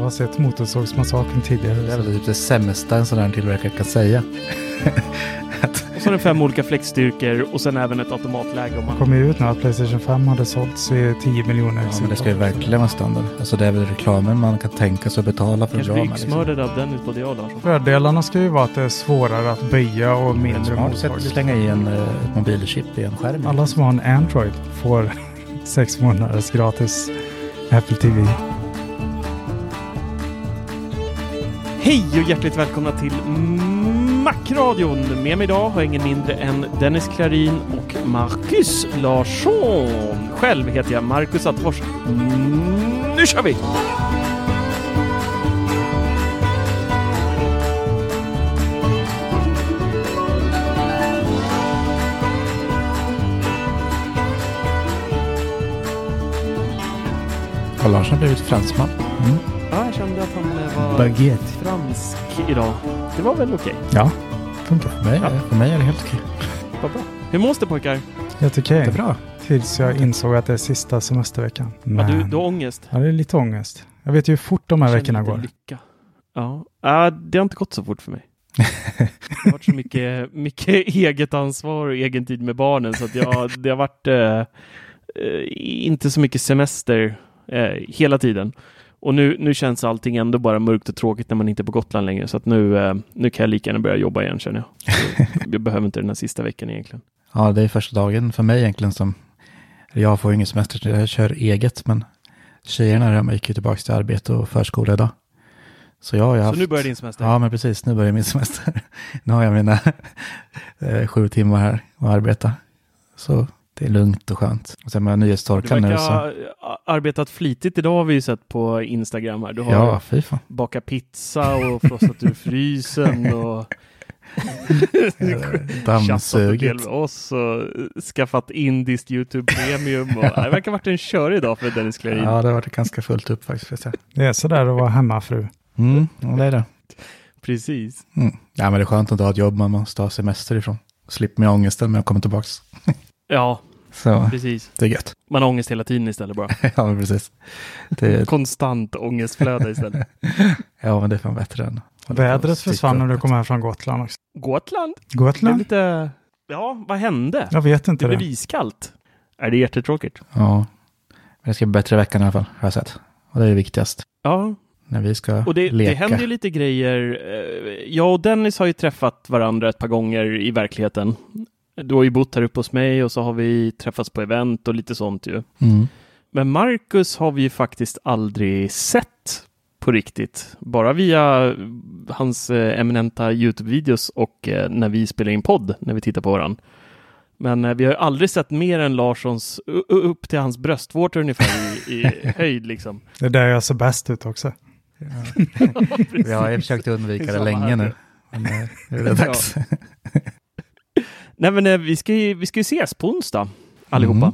Jag har sett Motorsågsmassakern tidigare. Det är väl typ det sämsta en sån här tillverkare kan säga. Och så är det fem olika fläktstyrkor och sen även ett automatläge. Om Det man... kom ju ut nu att Playstation 5 hade sålts i 10 miljoner Ja, men det ska ju verkligen vara standard. Alltså det är väl reklamen man kan tänka sig att betala för Kanske dra blir. Liksom. av Dennis både jag Larsson. Fördelarna ska ju vara att det är svårare att böja och mindre Smart sätt att slänga i en uh, mobilchip i en skärm. Alla som har en Android får sex månaders gratis Apple TV. Hej och hjärtligt välkomna till Macradion. Med mig idag har jag ingen mindre än Dennis Klarin och Marcus Larsson. Själv heter jag Marcus Attefors. Nu kör vi! Har Larsson blivit fransman? Mm. Ja, jag kände att han var Baguette. fransk idag. Det var väl okej? Ja, funkar. För mig, för mig är det helt okej. Vad bra. Hur mås det pojkar? Helt okej. Är bra. Tills jag insåg att det är sista semesterveckan. Ja, Men... du, du har ångest? Ja, det är lite ångest. Jag vet ju hur fort de här veckorna går. Lycka. Ja, ah, det har inte gått så fort för mig. Det har varit så mycket, mycket eget ansvar och egen tid med barnen så att jag, det har varit eh, eh, inte så mycket semester eh, hela tiden. Och nu, nu känns allting ändå bara mörkt och tråkigt när man inte är på Gotland längre. Så att nu, eh, nu kan jag lika gärna börja jobba igen känner jag. Jag behöver inte den här sista veckan egentligen. Ja, det är första dagen för mig egentligen som... Jag får ingen semester, så jag kör eget, men tjejerna där hemma gick ju tillbaka till arbete och förskola idag. Så jag har ju Så haft... nu börjar din semester? Ja, men precis. Nu börjar min semester. nu har jag mina eh, sju timmar här att arbeta. Så det är lugnt och skönt. Och sen med Du nyhetstorkan verkar nu så... ha arbetat flitigt idag har vi ju sett på Instagram här. Du har Ja, fy fan. bakat pizza och frostat ur frysen och del Dammsugit. med oss och skaffat indiskt YouTube Premium. Och, det verkar ha varit en körig dag för Dennis Klarin. Ja, det har varit ganska fullt upp faktiskt. Det är sådär att vara hemmafru. Mm, ja, det är det. Precis. Mm. Ja, men det är skönt att ha ett jobb man måste ha semester ifrån. Slipper man ångesten när jag kommer tillbaka. Ja, Så precis. det är gött. Man har ångest hela tiden istället bara. ja, precis. Det, Konstant ångestflöde istället. ja, men det är fan bättre än... Vädret försvann när du kom hem från Gotland också. Gotland? Det Gotland? lite... Ja, vad hände? Jag vet inte Det det. blev iskallt. Är det jättetråkigt? Ja, men det ska bli bättre i veckan i alla fall, har jag sett. Och det är viktigast. Ja, När vi ska Och det, leka. det händer ju lite grejer. Eh, Jag och Dennis har ju träffat varandra ett par gånger i verkligheten. Du har ju bott här uppe hos mig och så har vi träffats på event och lite sånt ju. Mm. Men Marcus har vi ju faktiskt aldrig sett på riktigt. Bara via hans eh, eminenta YouTube-videos och eh, när vi spelar in podd, när vi tittar på varandra. Men eh, vi har ju aldrig sett mer än Larssons upp till hans bröstvårtor ungefär i, i höjd liksom. Det är där jag ser bäst ut också. Vi har ju försökt undvika det Samma länge här. nu. Men eh, nu är det dags. Nej men eh, vi ska ju, vi ska ju ses på onsdag. allihopa. Mm.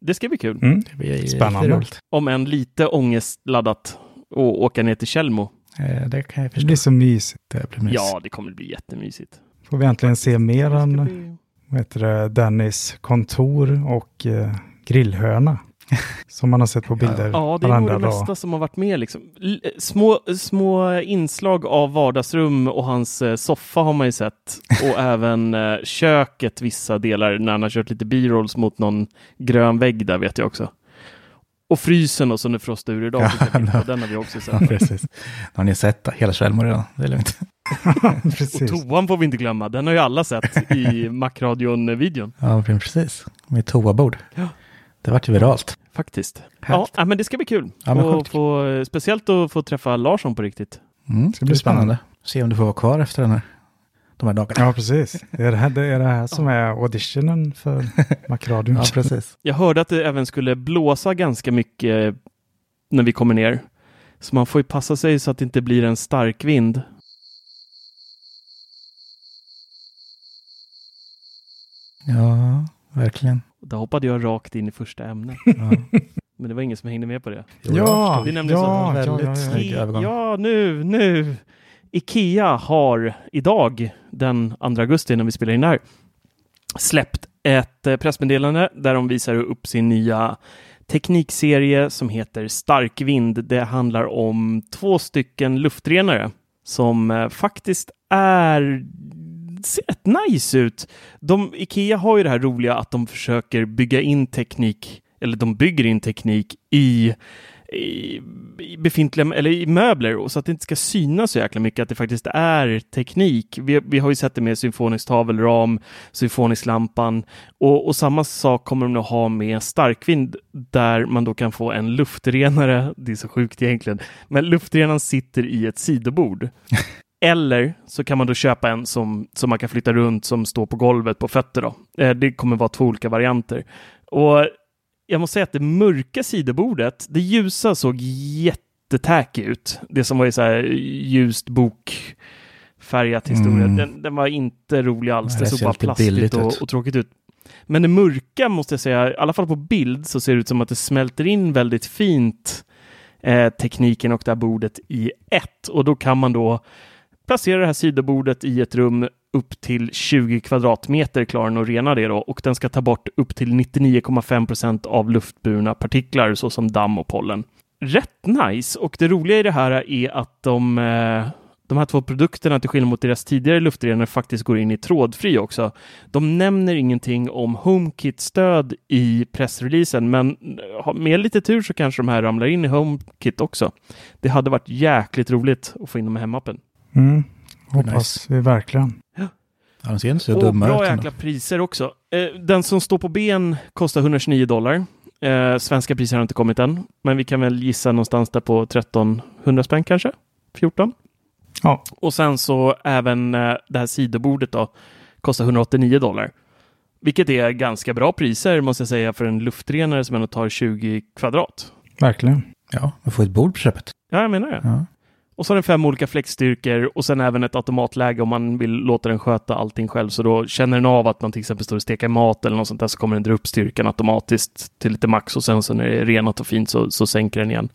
Det ska bli kul. Mm. Det blir Spännande. Om än lite ångestladdat att åka ner till Tjällmo. Eh, Det kan jag Det förstå. blir så mysigt. Det blir mys. Ja, det kommer bli jättemysigt. Får vi äntligen se mer Det än bli- vad heter det, Dennis kontor och eh, grillhörna. Som man har sett på bilder Ja, det är nog det dag. mesta som har varit med. Liksom. L- Små, små inslag av vardagsrum och hans eh, soffa har man ju sett. Och även eh, köket vissa delar när han har kört lite b-rolls mot någon grön vägg där vet jag också. Och frysen och som det frostade ur idag. Ja, no. Den har vi också Ja, sett. precis. Har ni sett hela Tjällmo redan? Det är lugnt. Och toan får vi inte glömma. Den har ju alla sett i Macradion-videon. Ja, precis. Med toabord. Ja. Det vart ju viralt. Faktiskt. Ja, Härligt. ja, men det ska bli kul. Ja, men och få, eh, speciellt att få träffa Larsson på riktigt. Mm, det blir spännande. Se om du får vara kvar efter den här, de här dagarna. Ja, precis. Det är det här, det är det här som är auditionen för Macradion. Ja, precis. Jag hörde att det även skulle blåsa ganska mycket när vi kommer ner. Så man får ju passa sig så att det inte blir en stark vind. Ja, verkligen. Där hoppade jag rakt in i första ämnet. Ja. Men det var ingen som hängde med på det. Jo, Ja. Det är nämligen ja, så ja, väldigt ja, ja. snygg övergång. Ja, nu, nu. Ikea har idag, den 2 augusti när vi spelar in här, släppt ett eh, pressmeddelande där de visar upp sin nya teknikserie som heter Starkvind. Det handlar om två stycken luftrenare som eh, faktiskt är ser rätt nice ut. De, Ikea har ju det här roliga att de försöker bygga in teknik, eller de bygger in teknik i i, i befintliga, eller i möbler och så att det inte ska synas så jäkla mycket att det faktiskt är teknik. Vi, vi har ju sett det med symfonisk tavelram, symfonisk lampan och, och samma sak kommer de att ha med starkvind där man då kan få en luftrenare. Det är så sjukt egentligen, men luftrenaren sitter i ett sidobord. Eller så kan man då köpa en som, som man kan flytta runt som står på golvet på fötter. Då. Eh, det kommer vara två olika varianter. Och jag måste säga att det mörka sidobordet, det ljusa såg jättetacky ut. Det som var i så här ljust bokfärgat historia. Mm. Den, den var inte rolig alls. Det det såg bara plastigt och, och tråkigt ut. Men det mörka måste jag säga, i alla fall på bild så ser det ut som att det smälter in väldigt fint eh, tekniken och det här bordet i ett. Och då kan man då placera det här sidobordet i ett rum upp till 20 kvadratmeter klarar den att rena det då och den ska ta bort upp till 99,5 procent av luftburna partiklar såsom damm och pollen. Rätt nice och det roliga i det här är att de, eh, de här två produkterna till skillnad mot deras tidigare luftrenare faktiskt går in i trådfri också. De nämner ingenting om HomeKit-stöd i pressreleasen men eh, med lite tur så kanske de här ramlar in i HomeKit också. Det hade varit jäkligt roligt att få in dem i hemappen. Mm. Hoppas Nice. vi verkligen. Ja, de ser inte så Och dumma bra ut. ändå. jäkla priser också. Eh, den som står på ben kostar 129 dollar. Eh, svenska priser har inte kommit än, men vi kan väl gissa någonstans där på 1300 spänn kanske? 14? Ja. Och sen så även eh, det här sidobordet då kostar 189 dollar. Vilket är ganska bra priser måste jag säga för en luftrenare som ändå tar 20 kvadrat. Verkligen. Ja, man får ett bord på köpet. Ja, jag menar det. Ja. Och så har den fem olika flexstyrkor och sen även ett automatläge om man vill låta den sköta allting själv. Så då känner den av att man till exempel står och steker mat eller något sånt där så kommer den dra upp styrkan automatiskt till lite max och sen så när det är renat och fint så, så sänker den igen.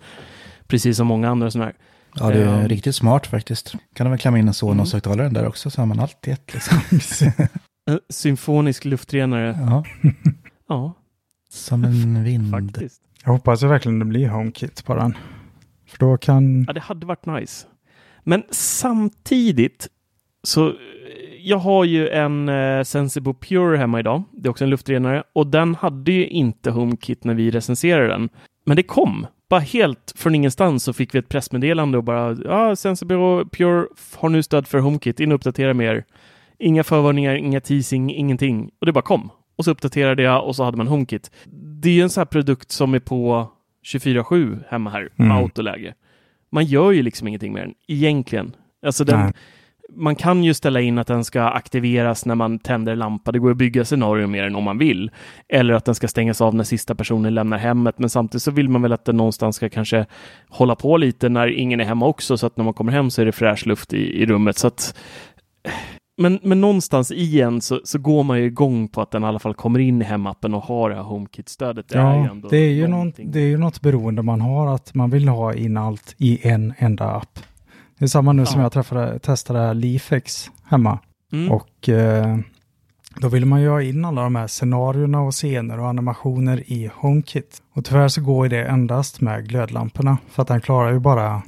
Precis som många andra sådana här. Ja, det är Ja. riktigt smart faktiskt. Kan de väl klämma in en Sonos-högtalare där också så har man allt i ett liksom. Symfonisk luftrenare. ja, Ja, som en vind. faktiskt. Jag hoppas verkligen det blir HomeKit på den. För då kan... Ja, det hade varit nice. Men samtidigt så jag har ju en eh, Sensible Pure hemma idag. Det är också en luftrenare och den hade ju inte HomeKit när vi recenserade den. Men det kom. Bara helt från ingenstans så fick vi ett pressmeddelande och bara ja, Sensible Pure har nu stöd för HomeKit. In och uppdatera mer. Inga förvarningar, inga teasing, ingenting. Och det bara kom. Och så uppdaterade jag och så hade man HomeKit. Det är ju en sån här produkt som är på 24-7 hemma här, Mm. autoläge. Man gör ju liksom ingenting med den, egentligen. Alltså den, Nej. man kan ju ställa in att den ska aktiveras när man tänder lampa. Det går att bygga scenario med den om man vill. Eller att den ska stängas av när sista personen lämnar hemmet. Men samtidigt så vill man väl att den någonstans ska kanske hålla på lite när ingen är hemma också. Så att när man kommer hem så är det fräsch luft i, i rummet. Så att Men, men någonstans i en så, så går man ju igång på att den i alla fall kommer in i hemappen och har det här HomeKit-stödet. Det ja, är det är, ju något, det är ju något beroende man har, att man vill ha in allt i en enda app. Det är samma nu ja. som jag träffade, testade Leafex hemma. Mm. Och eh, då vill man ju ha in alla de här scenarierna och scener och animationer i HomeKit. Och tyvärr så går det endast med glödlamporna, för att den klarar ju bara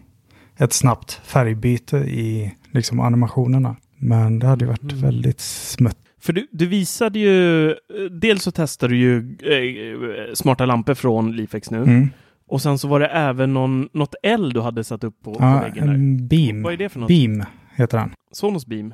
ett snabbt färgbyte i liksom animationerna. Men det hade ju varit mm. väldigt smutt. För du, du, visade ju, dels så testade du ju eh, smarta lampor från Leafex nu. Mm. Och sen så var det även någon, något L du hade satt upp på, ja, på väggen. En beam. Vad är det för något? Beam heter den. Sonos Beam?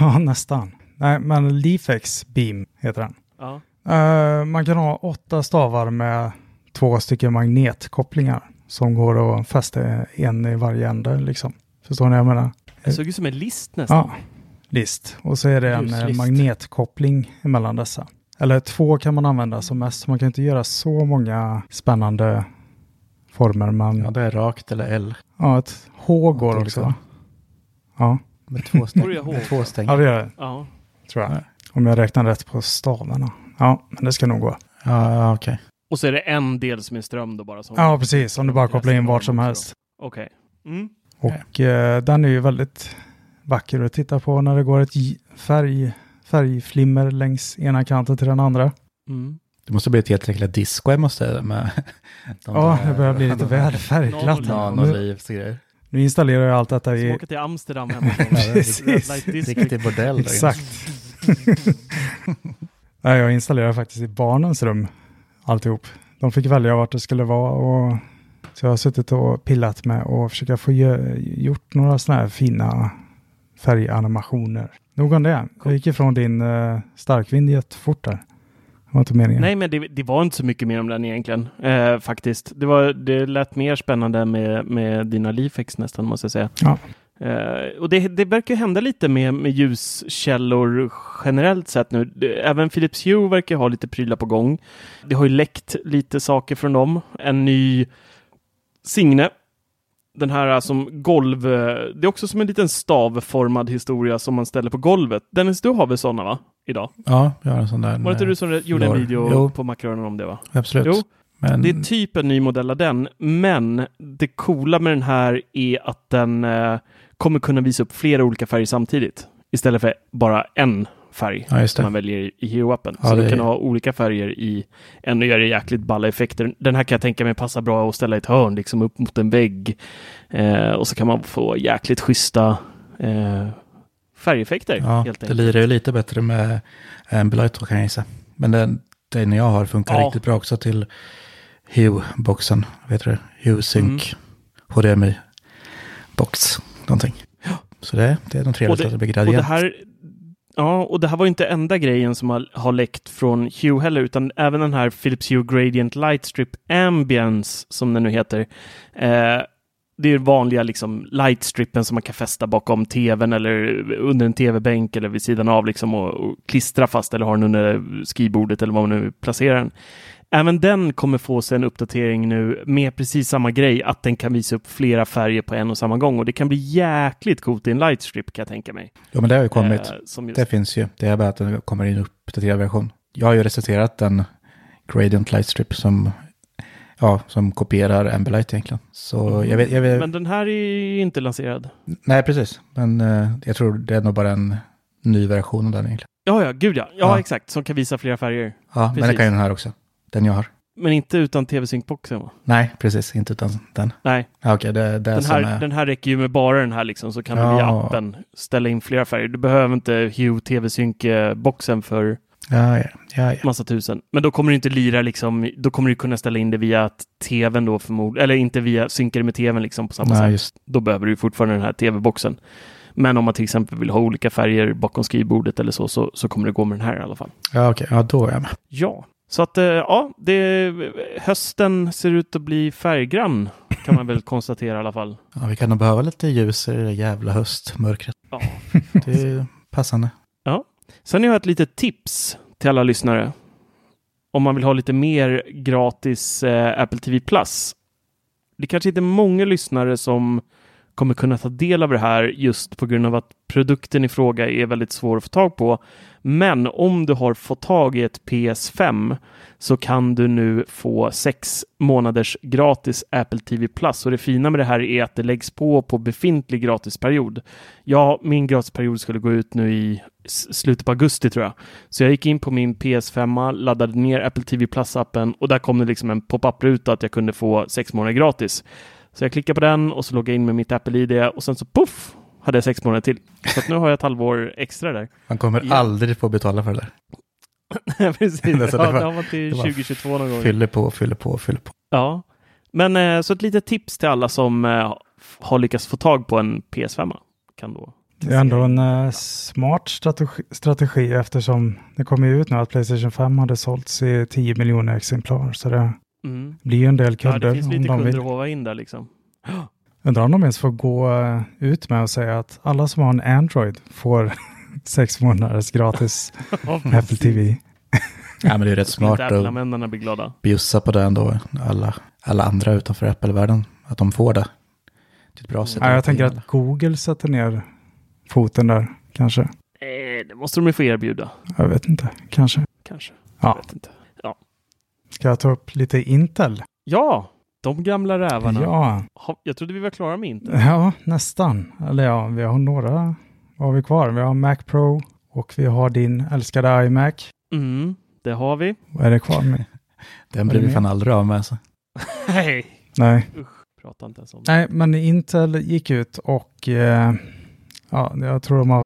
ja, nästan. Nej, men Leafex Beam heter den. Ja. Uh, man kan ha åtta stavar med två stycken magnetkopplingar som går att fästa en i varje ände. Liksom. Förstår ni vad jag menar? Det såg ut som en list nästan. Ja, list. Och så är det en eh, magnetkoppling mellan dessa. Eller två kan man använda som mest. Man kan inte göra så många spännande former. Man... Ja, det är rakt eller L. Ja, ett H går också. Så. Ja. Med två stänger. två stänger. Ja, det gör det. Ja. Tror jag. Om jag räknar rätt på stavarna. Ja, men det ska nog gå. Ja, okej. Okay. Och så är det en del som är ström då bara? Som ja, precis. Om du bara kopplar in vart som helst. Okej. Okay. Mm. Och eh, den är ju väldigt vacker att titta på när det går ett färg, färgflimmer längs ena kanten till den andra. Mm. Det måste bli ett helt jäkla disco måste med. De ja, det börjar bli lite väl färgglatt. Nu installerar jag allt detta i... Åka till Amsterdam hemma. Riktigt bordell. Exakt. Nej, jag installerar faktiskt i barnens rum alltihop. De fick välja vart det skulle vara och så jag har suttit och pillat med och försöka få gjort några sådana här fina färganimationer. Nog om det. Jag gick ifrån din uh, starkvind jättefort där. Det var inte meningen. Nej, men det, det, var inte så mycket mer om den egentligen, eh, faktiskt. Det, var, det lät mer spännande med, med dina Leafex nästan, måste jag säga. Ja. Uh, och det, det verkar hända lite med, med ljuskällor generellt sett nu. Även Philips Hue verkar ha lite prylar på gång. Det har ju läckt lite saker från dem. En ny Signe. Den här som golv... Det är också som en liten stavformad historia som man ställer på golvet. Dennis, du har väl sådana va? Idag? Ja, jag har en sån där. Var det inte du som gjorde en video jo. på Macrönen om det va? Absolut. Jo. Men... Det är typ en ny modell av den, men det coola med den här är att den eh, kommer kunna visa upp flera olika färger samtidigt istället för bara en färg ja, som man väljer i Hero-appen. Ja, så du kan ha olika färger i en och göra jäkligt balla effekter. Den här kan jag tänka mig passar bra att ställa i ett hörn, liksom upp mot en vägg. Eh, och så kan man få jäkligt schyssta eh, färgeffekter. Ja, det lirar ju lite bättre med Ambilight kan jag gissa. Men den, den jag har funkar ja. riktigt bra också till Hue-boxen. Vet du Hue Sync mm. HDMI-box någonting. Så det, det är de trevligaste gradient. Och det här, ja, och det här var inte enda grejen som har, har läckt från Hue heller, utan även den här Philips Hue Gradient Light Strip Ambience, som den nu heter. Eh, det är vanliga liksom lightstrippen som man kan fästa bakom tvn eller under en tv-bänk eller vid sidan av liksom och, och klistra fast eller ha den under skrivbordet eller var man nu placerar den. Även den kommer få sig en uppdatering nu med precis samma grej, att den kan visa upp flera färger på en och samma gång och det kan bli jäkligt coolt i en lightstrip kan jag tänka mig. Ja, men det har ju kommit. Eh, just... Det finns ju. Det är bara att det kommer i en uppdaterad version. Jag har ju recenserat en Gradient Lightstrip som, ja, som kopierar Ambilight egentligen. Så jag vet, jag vet... Men den här är inte lanserad. Nej, precis. Men uh, jag tror det är nog bara en ny version av den egentligen. Ja, ja, gud ja. Ja, ja. exakt. Som kan visa flera färger. Ja, precis. men det kan ju den här också. Den jag har. Men inte utan tv-synkboxen va? Nej, precis. Inte utan den. Nej. Ja, okay, det, det den, här, är... den här räcker ju med bara den här liksom, så kan ja. du via appen ställa in flera färger. Du behöver inte Hue tv-synk-boxen för ja, ja, ja, ja. massa tusen. Men då kommer du inte lira liksom, då kommer du kunna ställa in det via tvn då förmodligen, eller inte via synkar med tvn liksom på samma Nej, sätt. Just. Då behöver du fortfarande den här tv-boxen. Men om man till exempel vill ha olika färger bakom skrivbordet eller så, så, så kommer det gå med den här i alla fall. Ja, okej. Okay. Ja, då är jag med. Ja, så att eh, ja, det, hösten ser ut att bli färggrann kan man väl konstatera i alla fall. Ja, vi kan nog behöva lite ljus i det jävla höstmörkret. Ja. Det är passande. Ja. Sen har jag ett litet tips till alla lyssnare. Om man vill ha lite mer gratis eh, Apple TV Plus. Det kanske inte är många lyssnare som kommer kunna ta del av det här just på grund av att produkten i fråga är väldigt svår att få tag på. Men om du har fått tag i ett PS5 så kan du nu få sex månaders gratis Apple TV Plus. Och det fina med det här är att det läggs på på befintlig gratisperiod. Ja, min gratisperiod skulle gå ut nu i slutet på augusti tror jag. Så jag gick in på min PS5, laddade ner Apple TV Plus-appen och där kom det liksom en pop-up-ruta att jag kunde få sex månader gratis. Så jag klickar på den och så loggar in med mitt Apple-ID och sen så poff hade jag sex månader till. Så nu har jag ett halvår extra där. Man kommer ja. aldrig få betala för det där. Precis, det, ja, det har man till 2022 någon gång. Fyller på, fyller på, fyller på. Ja, men eh, så ett litet tips till alla som eh, har lyckats få tag på en PS5. Kan då det är ändå en uh, smart strategi, strategi eftersom det kommer ut nu att Playstation 5 hade sålts i 10 miljoner exemplar. Så det mm. blir ju en del kunder. Ja, det finns lite kunder att håva in där liksom. Undrar om de ens får gå uh, ut med och säga att alla som har en Android får sex månaders gratis Apple TV. ja, men det är rätt smart att blir glada. bjussa på det ändå. Alla, alla andra utanför Apple-världen. Att de får det. Det är ett bra sätt. Ja, jag tänker att Google sätter ner foten där, kanske. Eh, det måste de ju få erbjuda. Jag vet inte, kanske. Kanske. Ja. Jag vet inte. Ja. Ska jag ta upp lite Intel? Ja, de gamla rävarna. Ja. Jag trodde vi var klara med Intel. Ja, nästan. Eller ja, vi har några. Vad har vi kvar? Vi har Mac Pro och vi har din älskade iMac. Mm, det har vi. Vad är det kvar med? Den blir vi fan aldrig av med. Alltså. Nej. Nej. Usch, prata inte ens om det. Nej, men Intel gick ut och eh, ja, jag tror de har...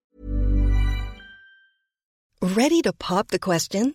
Ready to pop the question?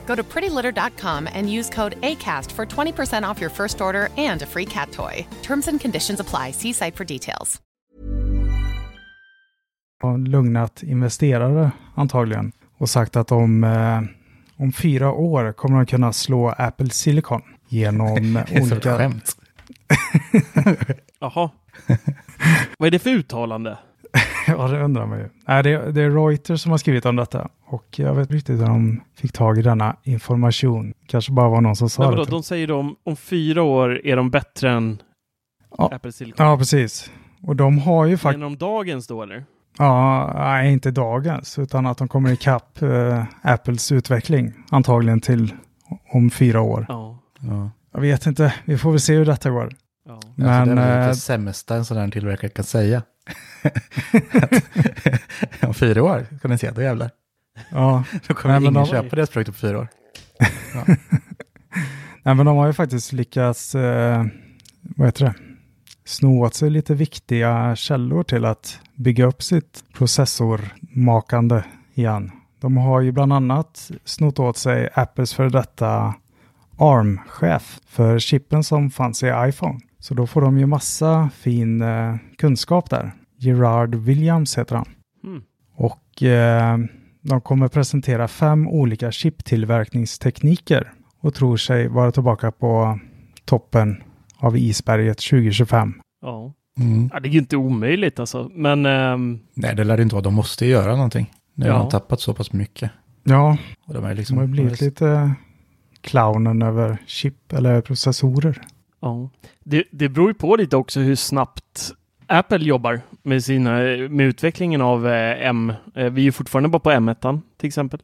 Go to prettylitter.com and use code ACAST for 20% off your first order and a free cat toy. Terms and conditions apply. See site for details. Lugnat investerare antagligen och sagt att om, eh, om fyra år kommer de kunna slå Apple Silicon genom olika... Jaha. Vad är det för uttalande? ja, det undrar man ju. Nej, det, det, är Reuters som har skrivit om detta. Och jag vet inte riktigt hur de fick tag i denna information. Kanske bara var någon som sa Men det. De säger om, om fyra år är de bättre än ja. Apple Silicon? Ja, precis. Och de har ju faktiskt... Genom dagens då eller? Ja, nej, inte dagens, utan att de kommer ikapp eh, Apples utveckling antagligen till om fyra år. Ja. ja. Jag vet inte, vi får väl se hur detta går. Ja. Men, alltså, det är det äh, sämsta en sån här tillverkare kan säga. om fyra år kan ni se, då jävlar. Ja. Då kommer Nej, ingen de... köpa deras produkter på fyra år. Ja. Nej, men de har ju faktiskt lyckats, eh, vad heter det, sno åt sig lite viktiga källor till att bygga upp sitt processormakande igen. De har ju bland annat snott åt sig Apples för detta ARM-chef för chippen som fanns i iPhone. Så då får de ju massa fin eh, kunskap där. Gerard Williams heter han. Mm. Och eh, de kommer presentera fem olika chiptillverkningstekniker och tror sig vara tillbaka på toppen av isberget 2025. Ja. Mm. ja det är ju inte omöjligt alltså, men... Ähm... Nej, det lär det inte vara. De måste göra någonting. Nu ja. har de tappat så pass mycket. Ja, och de, är liksom, de har blivit lite clownen över chip eller processorer. Ja, det, det beror ju på lite också hur snabbt Apple jobbar med, sina, med utvecklingen av eh, M. Eh, vi är ju fortfarande bara på M1 till exempel.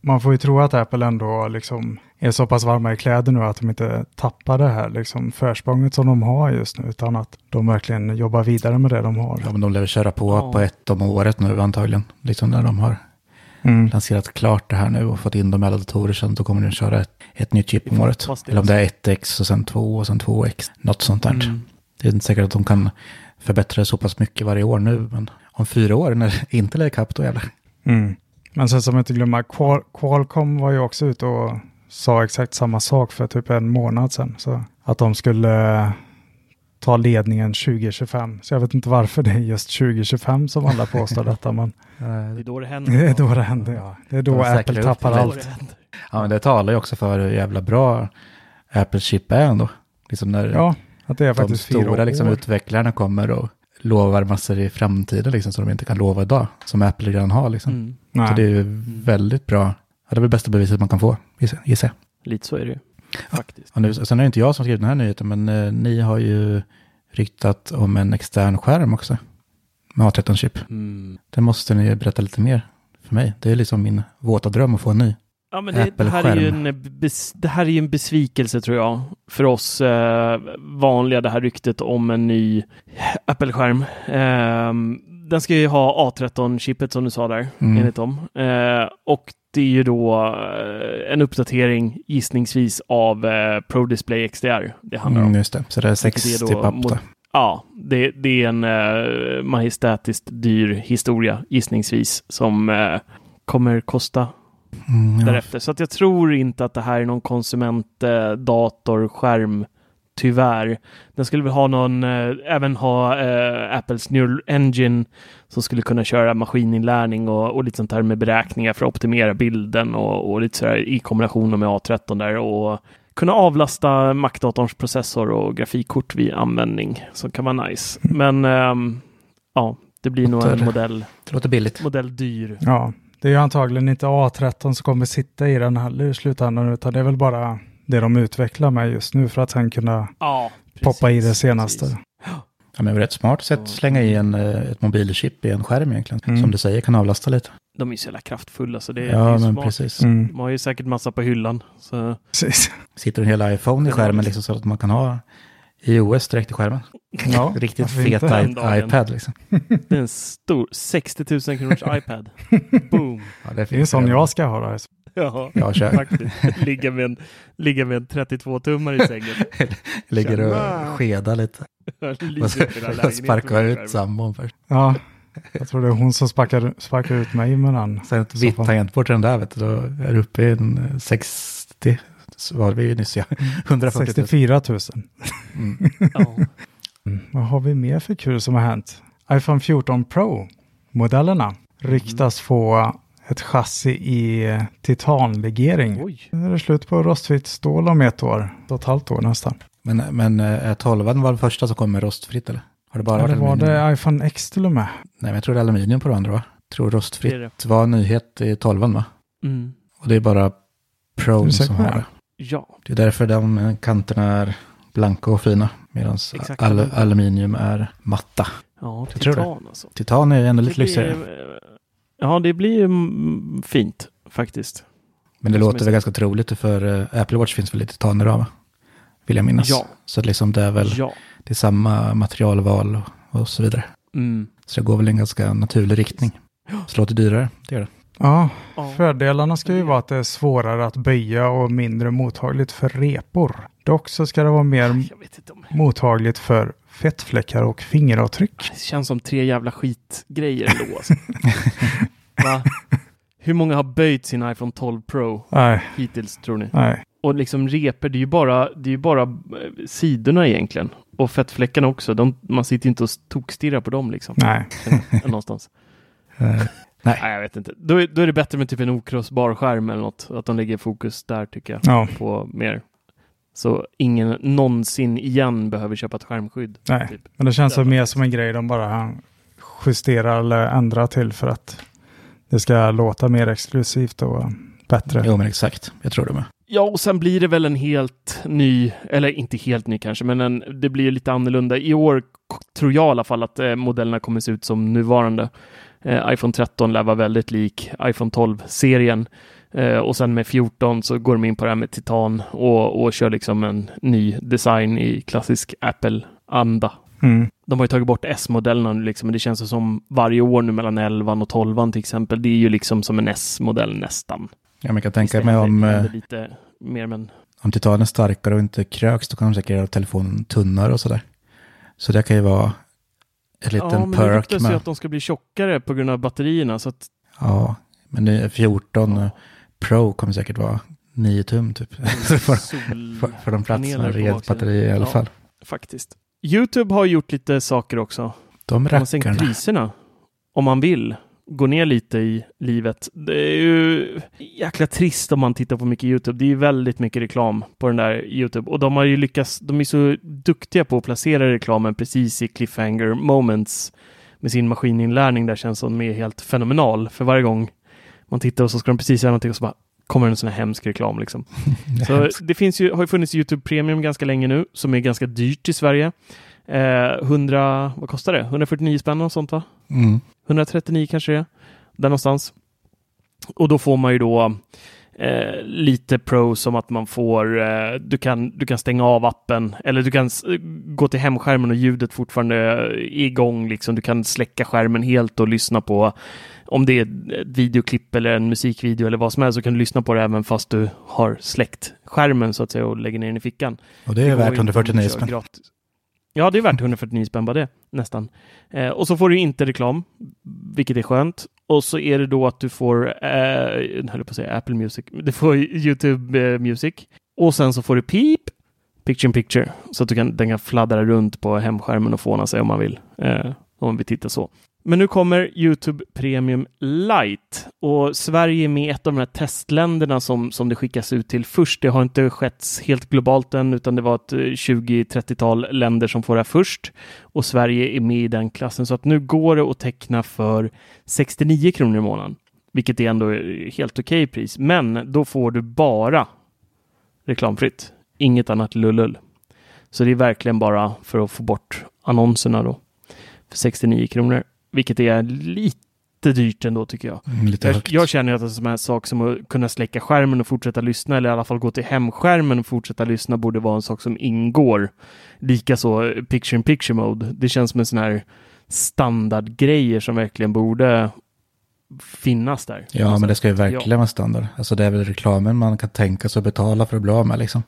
Man får ju tro att Apple ändå liksom är så pass varma i kläder nu att de inte tappar det här liksom försprånget som de har just nu, utan att de verkligen jobbar vidare med det de har. Ja, men de lär köra på ja. på ett om året nu antagligen, liksom när de har mm. lanserat klart det här nu och fått in dem i alla datorer. Sen då kommer de köra ett, ett nytt chip om året. Eller om det är 1X och sen 2 och sen 2X. Något sånt där. Mm. Det är inte säkert att de kan förbättra det så pass mycket varje år nu. Men om fyra år när Intel är ikapp då jävlar. Mm. Men sen som jag inte glömmer, Qual Qualcomm var ju också ute och sa exakt samma sak för typ en månad sedan. Så att de skulle ta ledningen 2025. Så jag vet inte varför det är just 2025 som alla påstår detta. Men det är då det händer. Det är då det händer, ja. Det är då de Apple tappar allt. Ja, men det talar ju också för hur jävla bra Apple chip är ändå. Liksom när ja, att det är de stora liksom, utvecklarna kommer och lovar massor i framtiden liksom, som de inte kan lova idag. Som Apple redan har. Liksom. Mm. Så det är ju väldigt bra. Ja, det är väl bästa beviset man kan få, gissar jag. Lite så är det ju. Faktiskt. Ja, nu, sen är det inte jag som skrivit den här nyheten, men eh, ni har ju ryktat om en extern skärm också. Med A13-chip. Mm. Det måste ni berätta lite mer för mig. Det är liksom min våta dröm att få en ny. Ja, men det, det, här är ju en, det här är ju en besvikelse tror jag. För oss eh, vanliga, det här ryktet om en ny Apple-skärm. Eh, den ska ju ha A13-chippet som du sa där, mm. enligt dem. Eh, och det är ju då eh, en uppdatering gissningsvis av eh, Pro Display XDR det handlar om. Mm, just det, så det är 60 det är då? Ja, det, det, är en eh, majestätiskt dyr historia gissningsvis som eh, kommer kosta mm, ja. därefter. Så att jag tror inte att det här är någon konsumentdatorskärm tyvärr. Den skulle väl ha någon, eh, även ha eh, Apples Neural Engine som skulle kunna köra maskininlärning och, och lite sånt här med beräkningar för att optimera bilden och, och lite sådär i kombination med A13 där och kunna avlasta Mac-datorns processor och grafikkort vid användning som kan vara nice. Men ähm, ja, det blir nog en modell. Det låter billigt. Modell dyr. Ja, det är ju antagligen inte A13 som kommer sitta i den här i slutändan, utan det är väl bara det de utvecklar med just nu för att sen kunna ja, precis, poppa i det senaste. Precis. Ja, men rätt smart sätt att slänga i en, eh, ett mobilchip i en skärm egentligen. Mm. Som du säger kan avlasta lite. De är så jävla kraftfulla så det är, ja, det är men smart. Precis. Mm. De har ju säkert massa på hyllan. Så. Precis. Sitter en hel iPhone i skärmen liksom, så att man kan ha iOS direkt i skärmen. Ja, Riktigt fet iPad liksom. Det är en stor 60 000 kronors iPad. Boom. Ja, det, är en sån jag ska ha. Där. Ja, ja kör. faktiskt. Ligga med en, ligga med en 32-tummare i sängen. Ligger och skedar lite. Sparkar ut sambon först. Ja, jag tror det är hon som sparkar, sparkar ut mig med den. Sen ett vitt tangentbord till den där, vet du, då är du uppe i en 60, så var vi ju nyss ja, 140 000. 64 000. Mm. ja. Mm. Vad har vi mer för kul som har hänt? iPhone 14 Pro-modellerna ryktas få ett chassi i titanlegering. Oj. Nu är det slut på rostfritt stål om ett år. Ett och ett halvt år nästan. Men, men är 12 var den första som kom med rostfritt eller? Har det bara ja, varit var det iPhone X till och med? Nej, men jag tror det är aluminium på de andra va? Jag tror rostfritt det det. var nyhet i 12 va? Mm. Och det är bara Pro som har det. Ja. Det är därför de kanterna är blanka och fina. Medan al aluminium är matta. Ja, jag titan alltså. Titan är ändå lite lyxigare. Ja, det blir fint faktiskt. Men det, det låter väl ganska troligt för uh, Apple Watch finns väl lite titaner av, vill jag minnas. Ja. Så liksom det är väl ja. det är samma materialval och, så vidare. Mm. Så det går väl en ganska naturlig riktning. Så det låter dyrare, det gör det. Ja, fördelarna ska ju vara att det är svårare att böja och mindre mottagligt för repor. Dock så ska det vara mer om... mottagligt för fettfläckar och fingeravtryck. Det känns som tre jävla skitgrejer ändå. Alltså. Va? Hur många har böjt sin iPhone 12 Pro Nej. hittills tror ni? Nej. Och liksom repor, det är ju bara, det är ju bara eh, sidorna egentligen. Och fettfläckarna också. De, man sitter inte och tokstirrar på dem liksom. Nej. Någonstans. Nej. Nej, jag vet inte. Då är, då är det bättre med typ en okrossbar skärm eller något. Att de lägger fokus där tycker jag. Ja. På mer. Så ingen någonsin igen behöver köpa ett skärmskydd. Nej, typ. men det känns det mer som en grej de bara justerar eller ändrar till för att det ska låta mer exklusivt och bättre. Jo, men exakt. Jag tror det med. Ja, och sen blir det väl en helt ny, eller inte helt ny kanske, men en, det blir lite annorlunda. I år tror jag i alla fall att eh, modellerna kommer se ut som nuvarande. Eh, iPhone 13 lär vara väldigt lik iPhone 12-serien. Eh, och sen med 14 så går de in på det här med titan och, och kör liksom en ny design i klassisk Apple-anda. Mm. De har ju tagit bort S-modellerna nu liksom, men det känns som varje år nu mellan 11 och 12 till exempel, det är ju liksom som en S-modell nästan. Ja, men jag kan tänka mig om... Eh, lite mer, men... Om titanen är starkare och inte kröks, då kan de säkert göra telefonen tunnare och sådär. Så det kan ju vara en liten ja, men perk. Det ryktas ju att de ska bli tjockare på grund av batterierna. Så att... Ja, men det 14 ja. Pro kommer säkert vara 9 tum typ. för, för, för de platserna, rent batteri i alla ja, fall. Faktiskt. YouTube har gjort lite saker också. De rackarna. De har sänkt priserna. Om man vill gå ner lite i livet. Det är ju jäkla trist om man tittar på mycket YouTube. Det är ju väldigt mycket reklam på den där YouTube och de har ju lyckats. De är så duktiga på att placera reklamen precis i cliffhanger moments med sin maskininlärning där känns som är helt fenomenal. För varje gång man tittar och så ska de precis göra någonting och så bara kommer en sån här hemsk reklam liksom. så det finns ju, har ju funnits YouTube Premium ganska länge nu som är ganska dyrt i Sverige. Eh, 100, vad kostar det? 149 spänn och sånt va? Mm. 139 kanske det är. Där någonstans. Och då får man ju då eh, lite pro som att man får, eh, du, kan, du kan stänga av appen eller du kan gå till hemskärmen och ljudet fortfarande är igång. Liksom. Du kan släcka skärmen helt och lyssna på om det är ett videoklipp eller en musikvideo eller vad som helst så kan du lyssna på det även fast du har släckt skärmen så att säga och lägger ner den i fickan. Och det är det värt 149 spänn. Gratis. Ja, det är värt 149 spänn bara det, nästan. Eh, och så får du inte reklam, vilket är skönt. Och så är det då att du får, eh, jag höll på att säga Apple Music, du får YouTube eh, Music. Och sen så får du PEEP, Picture in Picture, så att du kan, den kan fladdra runt på hemskärmen och fåna sig om man vill. Eh, om man vill titta så. Men nu kommer YouTube Premium Lite och Sverige är med i ett av de här testländerna som, som det skickas ut till först. Det har inte skett helt globalt än, utan det var ett eh, 20-30-tal länder som får det här först och Sverige är med i den klassen. Så att nu går det att teckna för 69 kronor i månaden, vilket är ändå helt okej okay pris. Men då får du bara reklamfritt, inget annat lullull. Så det är verkligen bara för att få bort annonserna då för 69 kronor vilket är lite dyrt ändå tycker jag. Mm, jag, jag, känner att en sån här sak som att kunna släcka skärmen och fortsätta lyssna eller i alla fall gå till hemskärmen och fortsätta lyssna borde vara en sak som ingår. Likaså picture in picture mode. Det känns som en sån här standardgrejer som verkligen borde finnas där. Ja, alltså, men det ska ju verkligen ja. vara standard. Alltså det är väl reklamen man kan tänka sig att betala för att bli av med liksom.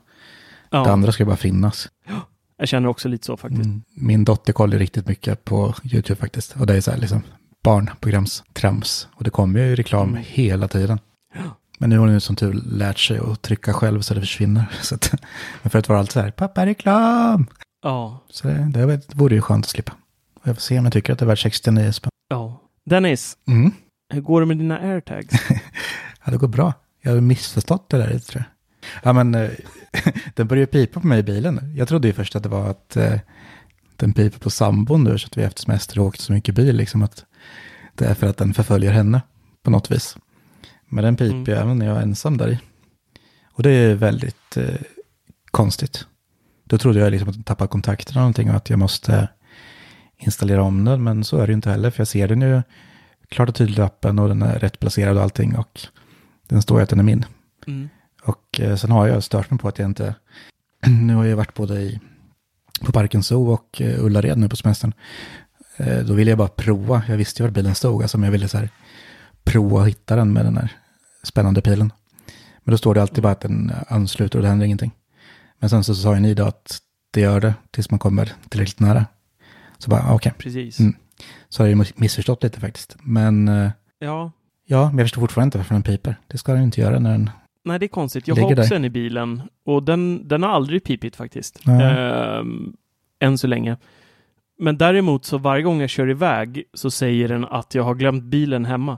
Ja. Det andra ska ju bara finnas. Ja. Jag känner också lite så faktiskt. Mm. Min dotter kollar riktigt mycket på YouTube faktiskt. Och det är så här liksom barnprogramstrams. Och det kommer ju reklam mm. hela tiden. Ja. Men nu har hon ju som tur lärt sig att trycka själv så det försvinner. Så att, men förut var det alltid så här, pappa reklam! Ja. Så det, det vore ju skönt att slippa. Och jag får se om jag tycker att det är värt 69 spänn. Ja. Dennis, mm? hur går det med dina airtags? ja, det går bra. Jag har missförstått det där tror jag. Ja, men eh, den började pipa på mig i bilen. Jag trodde ju först att det var att eh, den piper på sambon nu, så att vi efter semester åkt så mycket bil, liksom att det är för att den förföljer henne på något vis. Men den piper mm. även när jag är ensam där i. Och det är väldigt eh, konstigt. Då trodde jag liksom att den tappade kontakten eller någonting och att jag måste installera om den, men så är det ju inte heller, för jag ser den ju klart och tydligt i appen och den är rätt placerad och allting och den står ju att den är min. Mm. Och eh, sen har jag stört mig på att jag inte, nu har jag varit både i, på Parken Zoo och eh, Ullared nu på semestern. Eh, då ville jag bara prova, jag visste ju var bilen stod, alltså men jag ville så här prova att hitta den med den här spännande pilen. Men då står det alltid bara att den ansluter och det händer ingenting. Men sen så sa ju ni då att det gör det tills man kommer tillräckligt nära. Så bara, okej. Okay. Precis. Mm. Så har jag ju missförstått lite faktiskt. Men ja. ja, men jag förstår fortfarande inte varför den piper. Det ska den inte göra när den Nej, det är konstigt. Jag har också där. en i bilen och den, den har aldrig pipit faktiskt. Uh, än så länge. Men däremot så varje gång jag kör iväg så säger den att jag har glömt bilen hemma.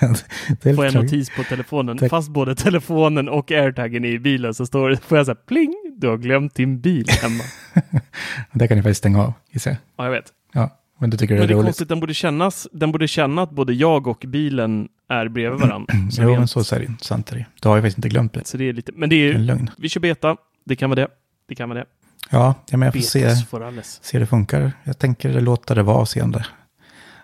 det får jag en notis på telefonen. Det... Fast både telefonen och airtagen är i bilen så står det, får jag säga pling, du har glömt din bil hemma. det kan ni faktiskt stänga av, gissar jag. Ja, jag vet. Ja, men du tycker det är, men det är konstigt, den borde, kännas, den borde känna att både jag och bilen är bredvid varandra. Så jo, men så är det sant är det. Du har ju faktiskt inte glömt det. Så det är lite, men det är ju, vi kör beta, det kan vara det. Det kan vara det. Ja, ja men jag får se, se hur det funkar. Jag tänker låta det vara och se om det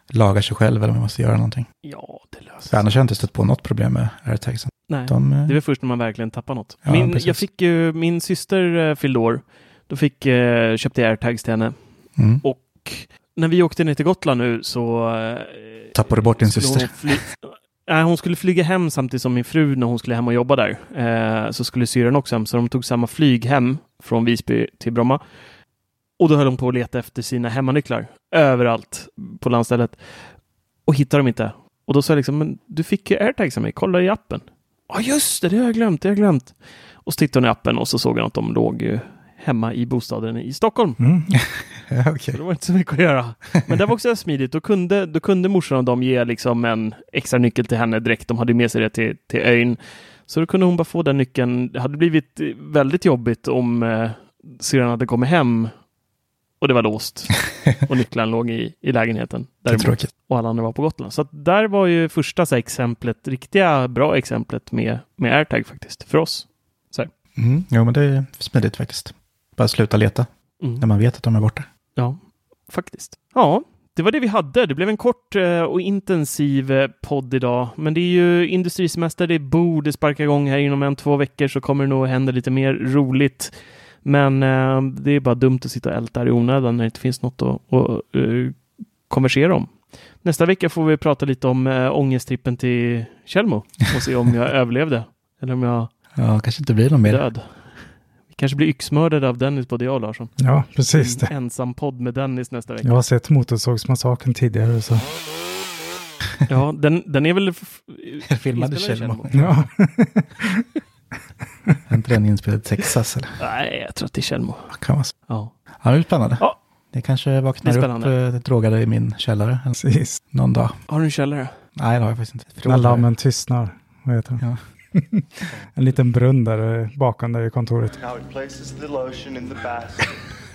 lagar sig själv eller om jag måste göra någonting. Ja, det löser sig. Annars har jag inte stött på något problem med airtagsen. Nej, De, det är väl först när man verkligen tappar något. Ja, min, jag fick ju, min syster uh, fyllde år. Då fick, uh, köpte jag airtags till henne. Mm. Och när vi åkte ner till Gotland nu så... Eh, Tappade du bort din syster? Nej, hon skulle flyga hem samtidigt som min fru när hon skulle hem och jobba där. Eh, så skulle syrran också hem, så de tog samma flyg hem från Visby till Bromma. Och då höll hon på att leta efter sina hemmanycklar överallt på landstället och hittade dem inte. Och då sa jag liksom, men du fick ju airtags av mig, kolla i appen. Ja, just det, det har jag glömt, det har jag glömt. Och så tittade hon i appen och så såg hon att de låg hemma i bostaden i Stockholm. Mm. okay. Det var inte så mycket att göra. Men det var också smidigt. Då kunde, då kunde morsan och de ge liksom en extra nyckel till henne direkt. De hade med sig det till, till ön. Så då kunde hon bara få den nyckeln. Det hade blivit väldigt jobbigt om eh, syrran hade kommit hem och det var låst och nycklarna låg i, i lägenheten. Däremot, och alla andra var på Gotland. Så där var ju första så exemplet, riktiga bra exemplet med, med AirTag faktiskt, för oss. Så. Mm, jo, men det är smidigt faktiskt. Bara sluta leta mm. när man vet att de är borta. Ja, faktiskt. Ja, det var det vi hade. Det blev en kort eh, och intensiv eh, podd idag, men det är ju industrisemester, det borde sparka igång här inom en, två veckor så kommer det nog hända lite mer roligt. Men eh, det är bara dumt att sitta och älta här i onödan när det inte finns något att, att konversera om. Nästa vecka får vi prata lite om äh, ångesttrippen till Tjällmo och se om jag överlevde. Eller om jag ja, kanske inte blir någon mer. död. Kanske blir yxmördade av Dennis, både jag och Larsson. Ja, precis. En ensam podd med Dennis nästa vecka. Jag har sett Motorsågsmassakern tidigare. Så. ja, den, den är väl... Filmade Tjällmo. Ja. är inte den inspelad i Texas? Eller? Nej, jag tror att det är Tjällmo. Kan vara så. Ja. ja, det är spännande. Ja. Det kanske vaknar upp eh, drogade i min källare Precis. någon dag. Har du en källare? Nej, det har jag faktiskt inte. När lammen tystnar. Vad heter det? Ja. en liten brunn där bakom där i kontoret.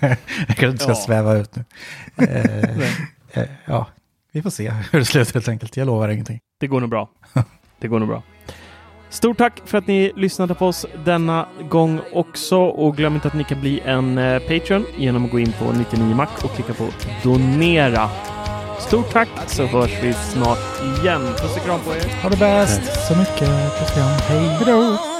jag kanske inte ska ja. sväva ut nu. eh, eh, ja, vi får se hur det slutar helt enkelt. Jag lovar ingenting. Det går nog bra. Det går nog bra. Stort tack för att ni lyssnade på oss denna gång också och glöm inte att ni kan bli en eh, Patreon genom att gå in på 99mac och klicka på donera. Stort tack så hörs vi snart igen. Puss och kram på er. Ha det bäst så mycket. Puss och kram. Hej. Hejdå.